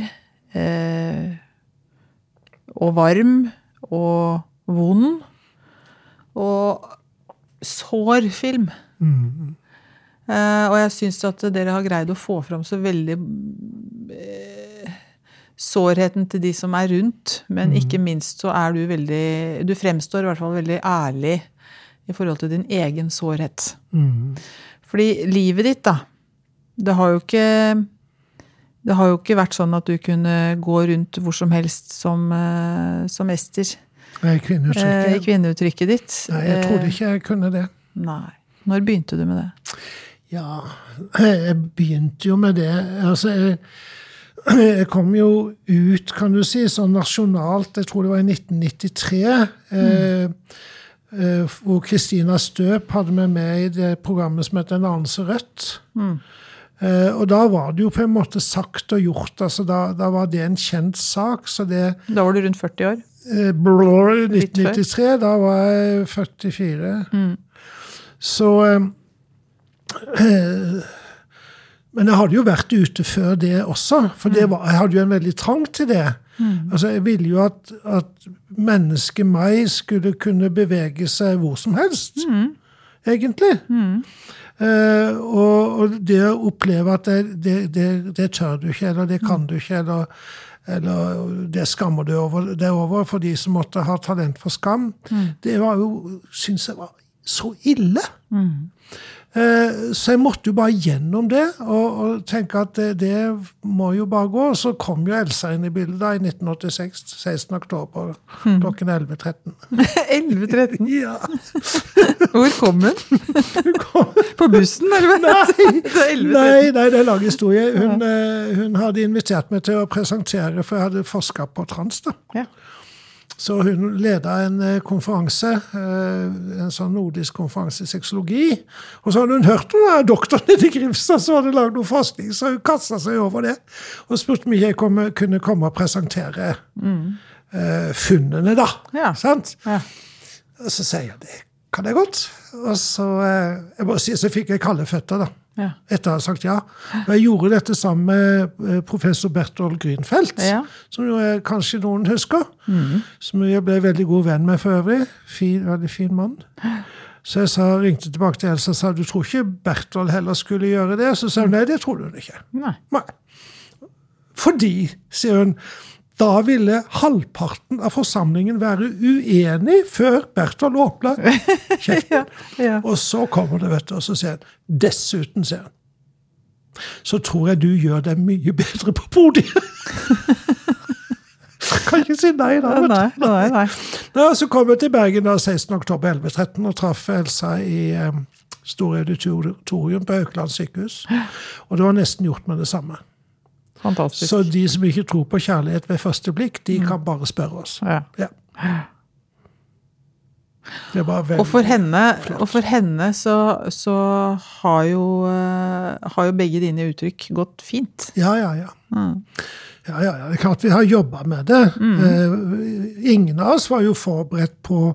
eh, og varm og vond og sår film. Mm. Uh, og jeg syns at dere har greid å få fram så veldig uh, sårheten til de som er rundt. Men ikke minst så er du veldig Du fremstår i hvert fall veldig ærlig i forhold til din egen sårhet. Mm. Fordi livet ditt, da Det har jo ikke det har jo ikke vært sånn at du kunne gå rundt hvor som helst som, uh, som Ester kvinneuttrykket. kvinneuttrykket ditt. Nei, jeg trodde Eh, ikke jeg kunne det. Nei. Når begynte du med det? Ja, jeg begynte jo med det. Altså, jeg, jeg kom jo ut, kan du si, sånn nasjonalt, jeg tror det var i 1993. Mm. eh, hvor Kristina Støp hadde med meg i det programmet som heter En anelse rødt. Eh, og da var det jo på en måte sagt og gjort. altså Da, da var det en kjent sak. så det Da var du rundt 40 år. Eh, Blå i Litt før. 1993, da var jeg 44. Så eh, eh, *clears throat* Men jeg hadde jo vært ute før det også, for det var, jeg hadde jo en veldig trang til det. Altså, Jeg ville jo at, at mennesket meg skulle kunne bevege seg hvor som helst, egentlig. Eh, og, og det å oppleve at det, det, det, det tør du ikke, eller det kan du ikke, eller, eller det skammer over. Det er over for de som måtte ha talent for skam. Det var jo, syns jeg var så ille. Eh, Så jeg måtte jo bare gjennom det og, og tenke at det, det må jo bare gå. Og så kom jo Elsa inn i bildet da i 1986, 16. oktober klokken 11.13. 11-13. *laughs* *laughs* Ja. Hvor kom hun? På bussen, eller hva? Nei, *laughs* Det 11-13. nei, nei, det er en lang historie. Hun, ja. hun hadde invitert meg til å presentere, for jeg hadde forska på trans. da. Ja. Så hun leda en eh, konferanse, eh, en sånn nordisk konferanse i sexologi. Og så hadde hun hørt om doktoren i Grimstad som hadde lagd noe forskning, så hun kasta seg over det og spurte om jeg komme, kunne komme og presentere eh, funnene, da. Ja. Sant? Ja. Og så sier jeg det kan jeg godt. Og så, jeg må si, så fikk jeg kalde føtter, da. Ja. Etter å ha sagt ja. Og jeg gjorde dette sammen med eh, professor Berthold Grünfeldt, Ja. som jo er, kanskje noen husker. Som jeg ble veldig god venn med for øvrig. Fin, veldig fin mann. Så jeg sa, ringte tilbake til Elsa og sa du tror ikke Berthold heller skulle gjøre det. Så sa hun nei, det tror hun ikke. Nei. Nei. Fordi, sier hun, da ville halvparten av forsamlingen være uenig før Berthold åpna kjeften. *laughs* Ja. Og så kommer det, vet du, og så sier han Dessuten, sier han, så tror jeg du gjør deg mye bedre på podiet. kan ikke si nei, da. Nei, nei, nei. Da, så kom jeg til Bergen da 16.10.11.13 og traff Elsa i um, Store auditorium på Haukeland sykehus. Og det var nesten gjort med det samme. Fantastisk. Så de som ikke tror på kjærlighet ved første blikk, de kan bare spørre oss. Ja. Ja. Det var veldig Og for henne, og for henne så, så har, jo, eh, har jo begge dine uttrykk gått fint. Ja, ja, ja. Mm. Ja, ja, ja. Det er klart vi har jobba med det. Eh, ingen av oss var jo forberedt på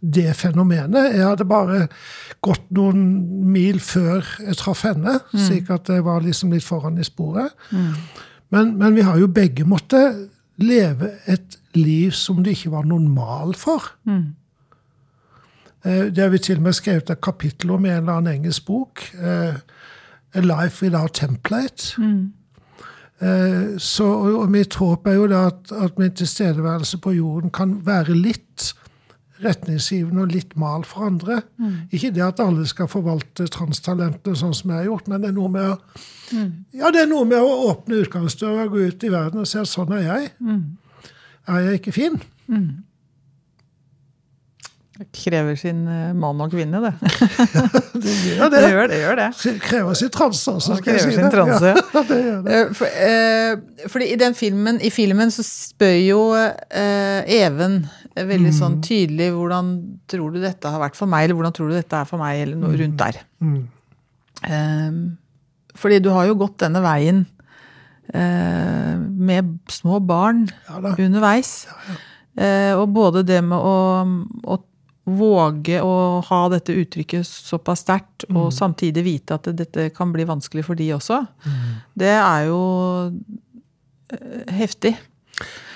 det fenomenet. Jeg hadde bare gått noen mil før jeg traff henne, slik at jeg var liksom litt foran i sporet. Men, men vi har jo begge måttet leve et liv som det ikke var normal for. Mm. Det har vi til og med skrevet et kapittel om i en eller annen engelsk bok. eh, A Life Without Template. Mm. Så, og og mitt håp er jo da at, at min tilstedeværelse på jorden kan være litt retningsgivende og litt mal for andre. Ikke det at alle skal forvalte transtalentene sånn som jeg har gjort, men det er noe med å, ja, det er noe med å åpne utgangsdøra og gå ut i verden og se at sånn er jeg. Er jeg ikke fin? Det krever sin eh, mann og kvinne, det. *laughs* Det gjør Det *laughs* det. gjør det. Gjør det. Det krever sin transe også, skal jeg si sin det. transe. *laughs* Ja, det gjør det. Eh, For, eh, fordi i den filmen, i filmen så spør jo eh, Even veldig Mm. sånn tydelig hvordan tror du dette har vært for meg, eller hvordan tror du dette er for meg, eller noe rundt der. Mm. Um, fordi du har jo gått denne veien uh, med små barn Ja underveis. Uh, og både det med å, å våge å ha dette uttrykket såpass sterkt, Mm. og samtidig vite at dette kan bli vanskelig for de også, det er jo eh, heftig.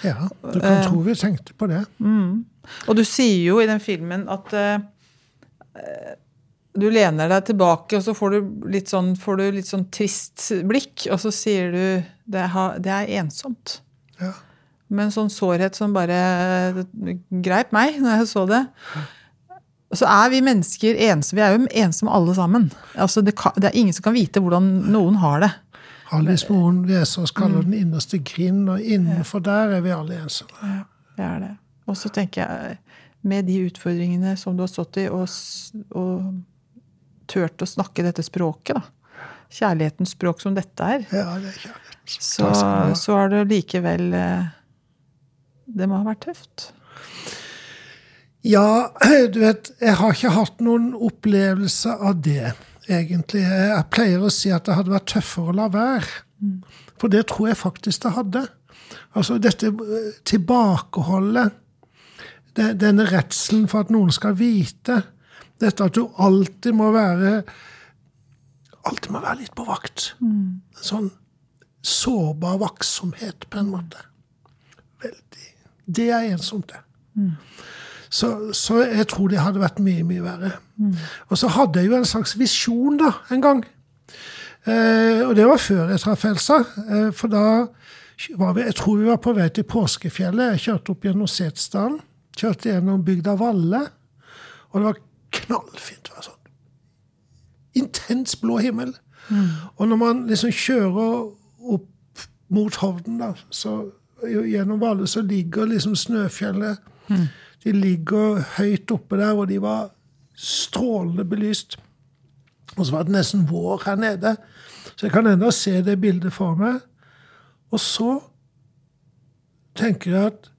Ja, du kan tro vi tenkte på det. Og du sier jo i den filmen at eh, eh, du lener deg tilbake, og så får du litt sånn, får du litt sånn trist blikk, og så sier du det, det er ensomt. Ja. med en sånn sårhet som bare greip meg når jeg så det. Så er vi mennesker ensomme. Vi er jo ensomme alle sammen. Altså det, kan, det er ingen som kan vite hvordan noen har det. Alice Moen Vesaas kaller den innerste grind, og innenfor der er vi alle ensomme. Ja, Det er det. Og så tenker jeg, med de utfordringene som du har stått i, og, og turt å snakke dette språket, da. Kjærlighetens språk som dette er. Ja, det er. Så, så er det likevel eh, Det må ha vært tøft. Ja, *clears throat* du vet, jeg har ikke hatt noen opplevelse av det, egentlig. Jeg pleier å si at det hadde vært tøffere å la være. For det tror jeg faktisk det hadde. Altså dette eh, tilbakeholdet, det- denne redselen for at noen skal vite, dette at du alltid må være Alltid må være litt på vakt. En sånn sårbar vaktsomhet, på en måte. Veldig. Det er ensomt, det. Så, så jeg tror det hadde vært mye, mye verre. Og så hadde jeg jo en slags visjon da, en gang. Eh, og det var før jeg traff Elsa. Eh, for da var vi, jeg tror vi var på vei til Påskefjellet. Jeg kjørte opp gjennom Setesdalen. Kjørte gjennom bygda Valle. Og det var knallfint. Var sånn intens blå himmel. Og når man liksom kjører opp mot Hovden, da, så gjennom Valle, så ligger liksom Snøfjellet De ligger høyt oppe der, og de var strålende belyst. Og så var det nesten vår her nede. Så jeg kan ennå se det bildet for meg. Og så tenker jeg at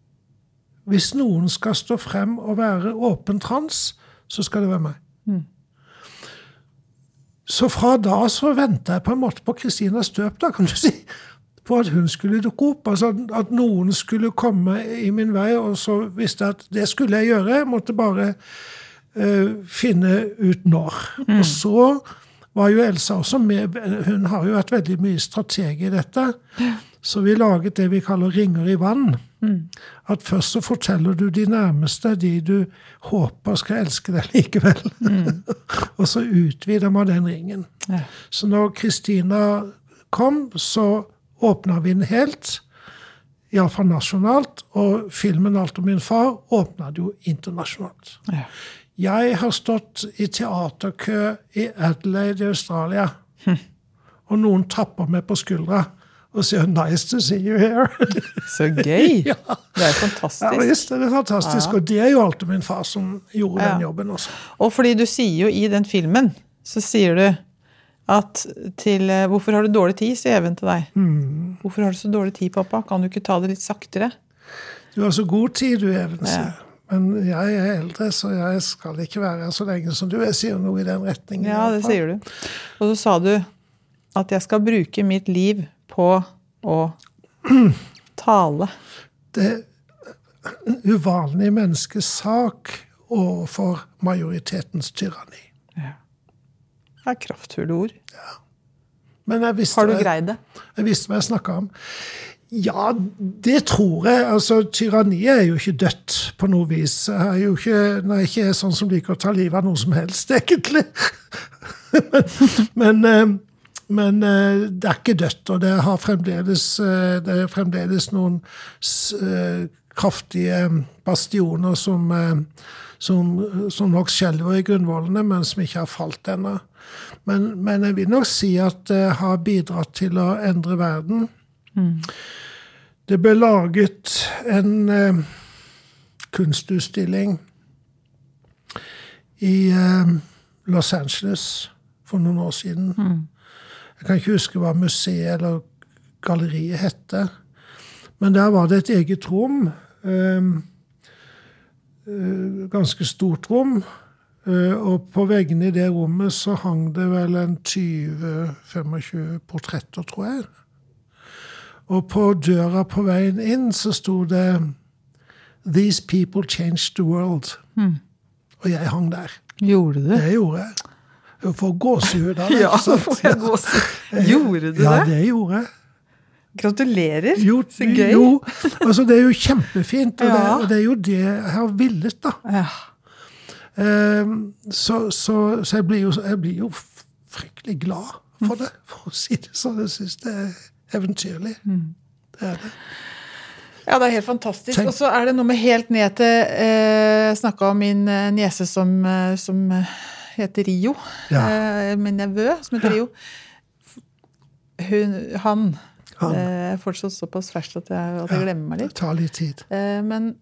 Hvis noen skal stå frem og være åpen trans, så skal det være meg. Mm. Så fra da så venta jeg på en måte på Kristina Støp, da, kan du si. På at hun skulle dukke opp. altså At noen skulle komme i min vei. Og så visste jeg at det skulle jeg gjøre. Jeg måtte bare uh, finne ut når. Og så var jo Elsa også med. Hun har jo vært veldig mye strateg i dette. Så vi laget det vi kaller ringer i vann. At først så forteller du de nærmeste, de du håper skal elske deg likevel. *laughs* og så utvider man den ringen. Ja. Så når Kristina kom, så åpna vi den helt. Iallfall nasjonalt. Og filmen 'Alt om min far' åpna det jo internasjonalt. Ja. Jeg har stått i teaterkø i Adelaide i Australia, og noen tapper meg på skuldra og sier 'nice to see you here'. *laughs* Så gøy! *laughs* ja. Det er fantastisk. ja visst, det er fantastisk. Ja. Og det er jo alltid min far som gjorde Ja. den jobben også. Og fordi du sier jo i den filmen, så sier du at til eh, 'Hvorfor har du dårlig tid?' sier Even til deg. Mm. 'Hvorfor har du så dårlig tid, pappa? Kan du ikke ta det litt saktere?' Du har så god tid, du, Even. sier Ja. Men jeg er eldre, så jeg skal ikke være her så lenge som du. Jeg sier noe i den retningen. Ja, det sier du. Og så sa du at jeg skal bruke mitt liv på å *clears throat* tale. Det er en uvanlig menneskes sak overfor majoritetens tyranni. Det er kraftfulle ord. Men jeg visste, Har du greid det? jeg visste hva jeg snakka om. Ja, det tror jeg. Altså, Tyranniet er jo ikke dødt på noe vis. Jeg er jo ikke, når jeg ikke er sånn som liker å ta livet av noe som helst, *laughs* egentlig. men, men, eh, eh, det er ikke dødt, og det, har fremdeles, eh, det er fremdeles noen kraftige bastioner som, som, som nok skjelver i grunnvollene, men som ikke har falt ennå. Men, men jeg vil nok si at det har bidratt til å endre verden. Det ble laget en eh, kunstutstilling i eh, Los Angeles for noen år siden. Jeg kan ikke huske hva museet eller galleriet hette. Men der var det et eget rom. eh, eh, ganske stort rom. Eh, og på veggene i det rommet så hang det vel en 20-25 portretter, tror jeg. Og på døra på veien inn så sto det 'These people changed the world'. Og jeg hang der. Gjorde du det? Det gjorde jeg. Jeg får gåsehud av *laughs* det. Ja, for får jeg gåsehud. Gjorde du Ja, det? det gjorde jeg. Gratulerer. Jo, Så gøy. jo altså det er jo kjempefint, og, det, og det er jo det jeg har villet, da. Ja. Ehm, så, så, så jeg blir jo, jeg blir jo fryktelig glad for det, for å si det sånn. Jeg syns det er eventyrlig. Mm. Det er det. Ja, det er helt fantastisk. Og så er det noe med helt ned til eh, Jeg snakka om min eh, niese som, eh, som eh, heter Rio. Ja. Eh, min nevø som heter Rio. Hun, han Han. eh, er fortsatt såpass ferskt at jeg, at jeg glemmer meg Det litt. tar litt tid. Eh, men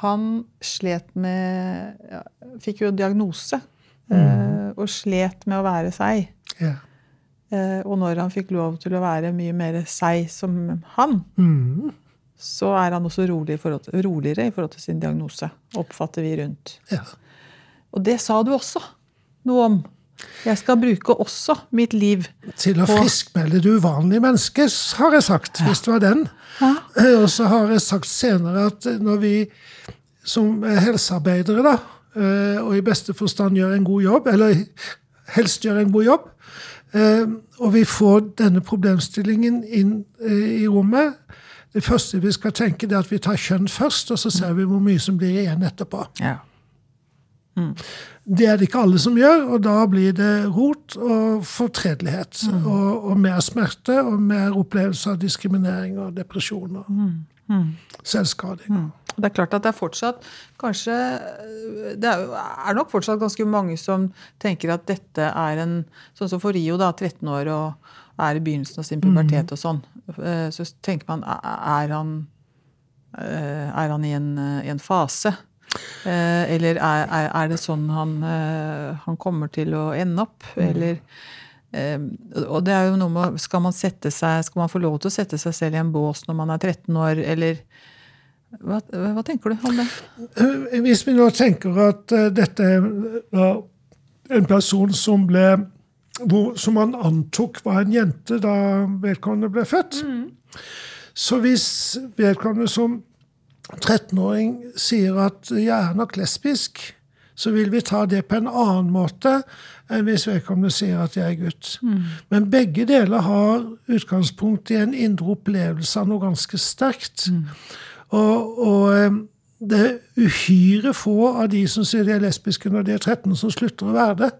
han slet med ja, Fikk jo diagnose. Mm. og slet med å være seg. Ja. Eh, og når han fikk lov til å være mye mer seg som han, Mm. så er han også rolig i til, roligere i forhold til sin diagnose, oppfatter vi rundt. ja. Og det sa du også noe om. Jeg skal bruke også mitt liv. Til å friskmelde det uvanlige mennesket, har jeg sagt, hvis det var den. Ja. Og så har jeg sagt senere at når vi som er helsearbeidere, da, eh, og i beste forstand gjør en god jobb, eller helst gjør en god jobb, eh, og vi får denne problemstillingen inn eh, i rommet Det første vi skal tenke, det er at vi tar kjønn først, og så ser vi hvor mye som blir igjen etterpå. Det er det ikke alle som gjør, og da blir det rot og fortredelighet. Og, og mer smerte og mer opplevelse av diskriminering og depresjon og mm. Selvskading. Det er klart at det er fortsatt kanskje Det er, er nok fortsatt ganske mange som tenker at dette er en Sånn som for Rio, da, 13 år og er i begynnelsen av sin pubertet og sånn. Eh, Så tenker man er han, eh, er han i en, eh, i en fase? Eh, Eller er, er, er det sånn han, eh, han kommer til å ende opp? Eller eh, Og det er jo noe med Skal man sette seg Skal man få lov til å sette seg selv i en bås når man er 13 år, eller Hva, hva tenker du om det? Eh, Hvis vi nå tenker at dette er en person som ble hvor, Som man antok var en jente da vedkommende ble født. Så hvis vedkommende som 13-åring sier at 'jeg er nok lesbisk', så vil vi ta det på en annen måte enn hvis vedkommende sier at 'jeg er gutt'. Men begge deler har utgangspunkt i en indre opplevelse av noe ganske sterkt. Og, og eh, det er uhyre få av de som sier de er lesbiske når de er 13, som slutter å være det.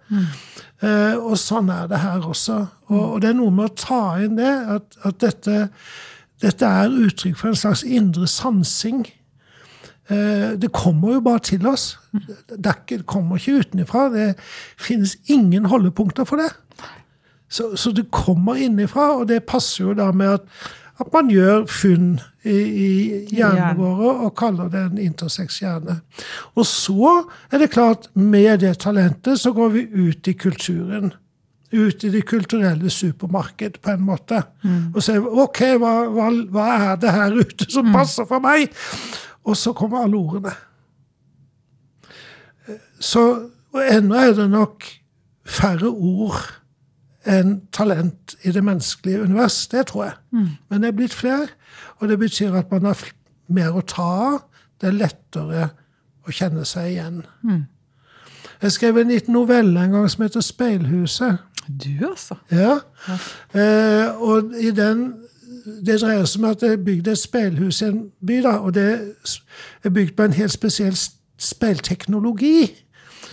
Eh, og sånn er det her også. Og, og det er noe med å ta inn det, at, at dette, dette er uttrykk for en slags indre sansing. Eh, det kommer jo bare til oss. Det, er kommer ikke utenfra. Det finnes ingen holdepunkter for det. Så, så det kommer innifra, og det passer jo da med at, at man gjør funn i, i hjernen vår og kaller det en intersex-hjerne. Og så er det klart, med det talentet så går vi ut i kulturen. Ut i det kulturelle supermarked, på en måte. Og ser OK, hva, hva, hva er det her ute som passer for meg? Og så kommer alle ordene. Så og ennå er det nok færre ord enn talent i det menneskelige univers. Det tror jeg. Men det er blitt flere, og det betyr at man har mer å ta av. Det er lettere å kjenne seg igjen. Jeg skrev en liten novelle en gang som heter 'Speilhuset'. Du, altså. Ja. Eh, og i den Det dreier seg om at det er bygd et speilhus i en by, da, og det er bygd på en helt spesiell speilteknologi.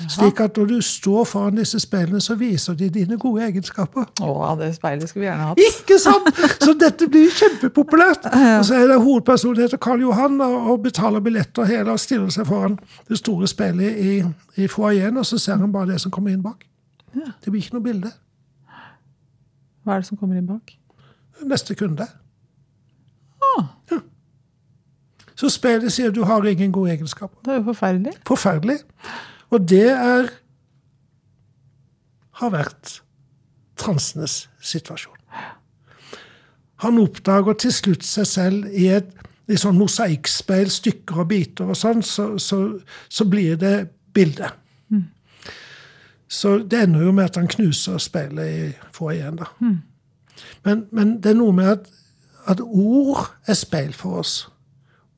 Slik at når du står foran disse speilene, så viser de dine gode egenskaper. Å, det speilet skulle vi gjerne hatt. Ikke sant?! *laughs* Så dette blir kjempepopulært. Og så er det hovedpersonen heter Karl Johan og betaler billetter hele og stiller seg foran det store speilet i, i foajeen, og så ser han bare det som kommer inn bak. Det blir ikke noe bilde. Hva er det som kommer inn bak? Neste kunde. Ah. Ja. Så speilet sier du har ingen gode egenskaper. Det er jo forferdelig. Forferdelig. Og det er har vært transenes situasjon. Han oppdager til slutt seg selv i et i sånn mosaikkspeil, stykker og biter og sånn, så, så, så blir det bilde. Så det ender jo med at han knuser speilet i foajeen, da. Men, men det er noe med at, at ord er speil for oss.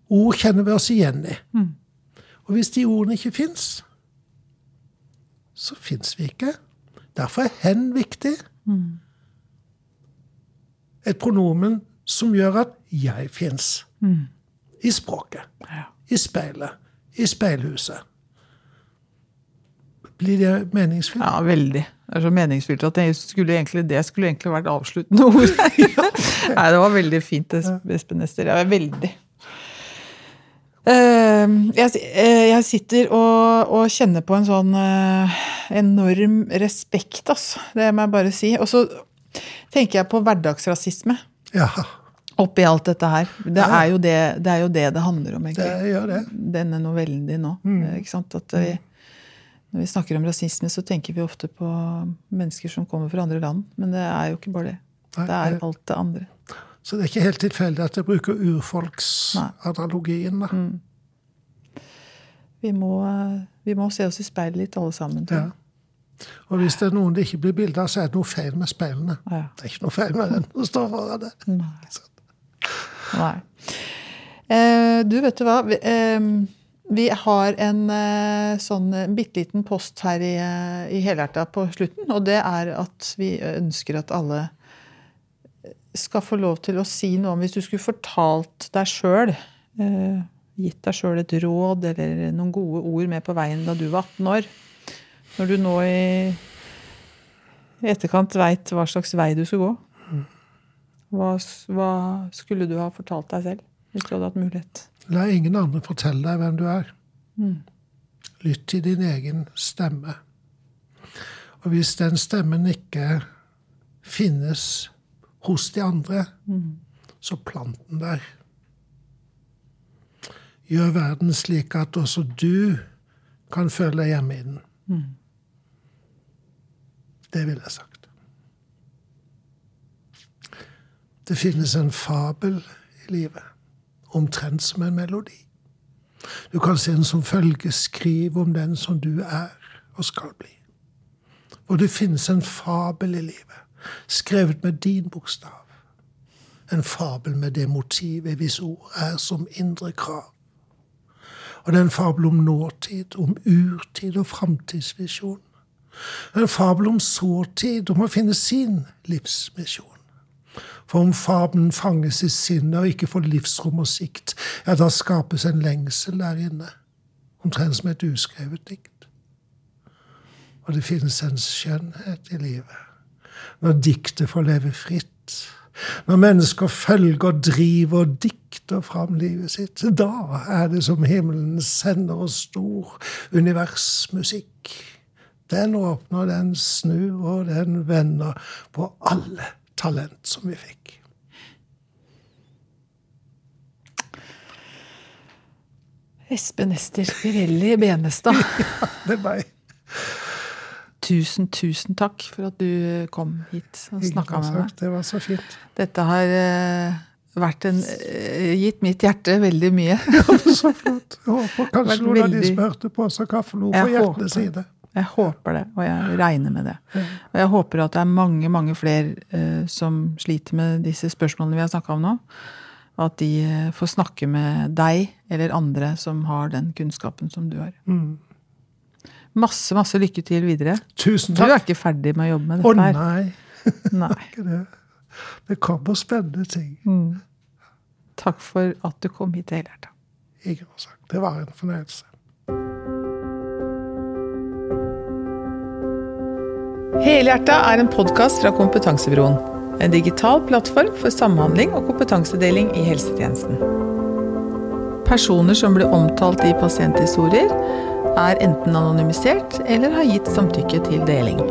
Ord kjenner vi oss igjen i. Og hvis de ordene ikke fins, så fins vi ikke. Derfor er hen viktig. Et pronomen som gjør at jeg fins. I språket. Ja. I speilet. I speilhuset. Blir det meningsfylt? Ja, veldig. Det er så meningsfylt at det skulle egentlig, det skulle egentlig vært avsluttende ord. *laughs* Nei, det var veldig fint, Espen Ester. Ja, veldig. Eh, Jeg, eh, jeg sitter og, og kjenner på en sånn eh, enorm respekt, altså. Det må jeg bare si. Og så tenker jeg på hverdagsrasisme Ja, oppi alt dette her. Det er jo det det, er jo det, det handler om, det egentlig. det. Denne novellen din nå. eh? At vi, når vi snakker om rasisme, så tenker vi ofte på mennesker som kommer fra andre land. Men det er jo ikke bare det. Nei, Det er alt det andre. Så det er ikke helt tilfeldig at jeg bruker urfolksanalogien. Mm. Vi må, eh, vi må se oss i speilet litt, alle sammen. Ja. Og hvis det er noen det ikke blir bilde av, så er det noe feil med speilene. Ja. Det er ikke noe feil med den som står foran det. Nei. Eh, du, vet du hva? Vi, eh, vi har en eh, sånn eh, bitte liten post her i, eh, i Helhjerta på slutten, og det er at vi ønsker at alle skal få lov til å si noe om Hvis du skulle fortalt deg sjøl, eh, gitt deg sjøl et råd eller noen gode ord med på veien da du var 18 år, når du nå i etterkant veit hva slags vei du skulle gå, hva, hva skulle du ha fortalt deg selv hvis du hadde hatt mulighet? La ingen andre fortelle deg hvem du er. Lytt til din egen stemme. Og hvis den stemmen ikke finnes hos de andre, så plant den der. Gjør verden slik at også du kan føle deg hjemme i den. Det ville jeg sagt. Det finnes en fabel i livet, omtrent som en melodi. Du kan se den som følge skriv om den som du er og skal bli. Og det finnes en fabel i livet, skrevet med din bokstav. En fabel med det motivet hvis ord er som indre krav. Og det er en fabel om nåtid, om urtid og framtidsvisjon. En fabel om sårtid, om å finne sin livsmisjon. For om fabelen fanges i sinnet og ikke får livsrom og sikt, ja, da skapes en lengsel der inne, omtrent som et uskrevet dikt. Og det finnes en skjønnhet i livet når diktet får leve fritt. Når mennesker følger, driver og dikter fram livet sitt. Da er det som himmelen sender oss stor universmusikk. Den åpner, den snur, og den vender på alle talent som vi fikk. Espen Ester Pirelli Benestad. *laughs* ja, det er meg. Tusen, tusen takk for at du kom hit og snakka med meg. Det var så fint. Dette har vært en, uh, gitt mitt hjerte veldig mye. *laughs* ja, så flott. Jeg håper kanskje noen veldig... av de smurte på seg kaffelo for hjertets side. Jeg håper det, og jeg regner med det. Og jeg håper at det er mange, mange flere uh, som sliter med disse spørsmålene vi har snakka om nå. Og at de uh, får snakke med deg eller andre som har den kunnskapen som du har. Mm. Masse, masse lykke til videre. Tusen takk. Du er ikke ferdig med å jobbe med dette her. Å nei. *laughs* nei. det. det kommer spennende ting. Mm. Takk for at du kom hit til helhjerta. Ingen årsak. Det var en fornøyelse. Helhjerta er en podkast fra Kompetansebroen. En digital plattform for samhandling og kompetansedeling i helsetjenesten. Personer som blir omtalt i pasienthistorier, er enten anonymisert eller har gitt samtykke til deling.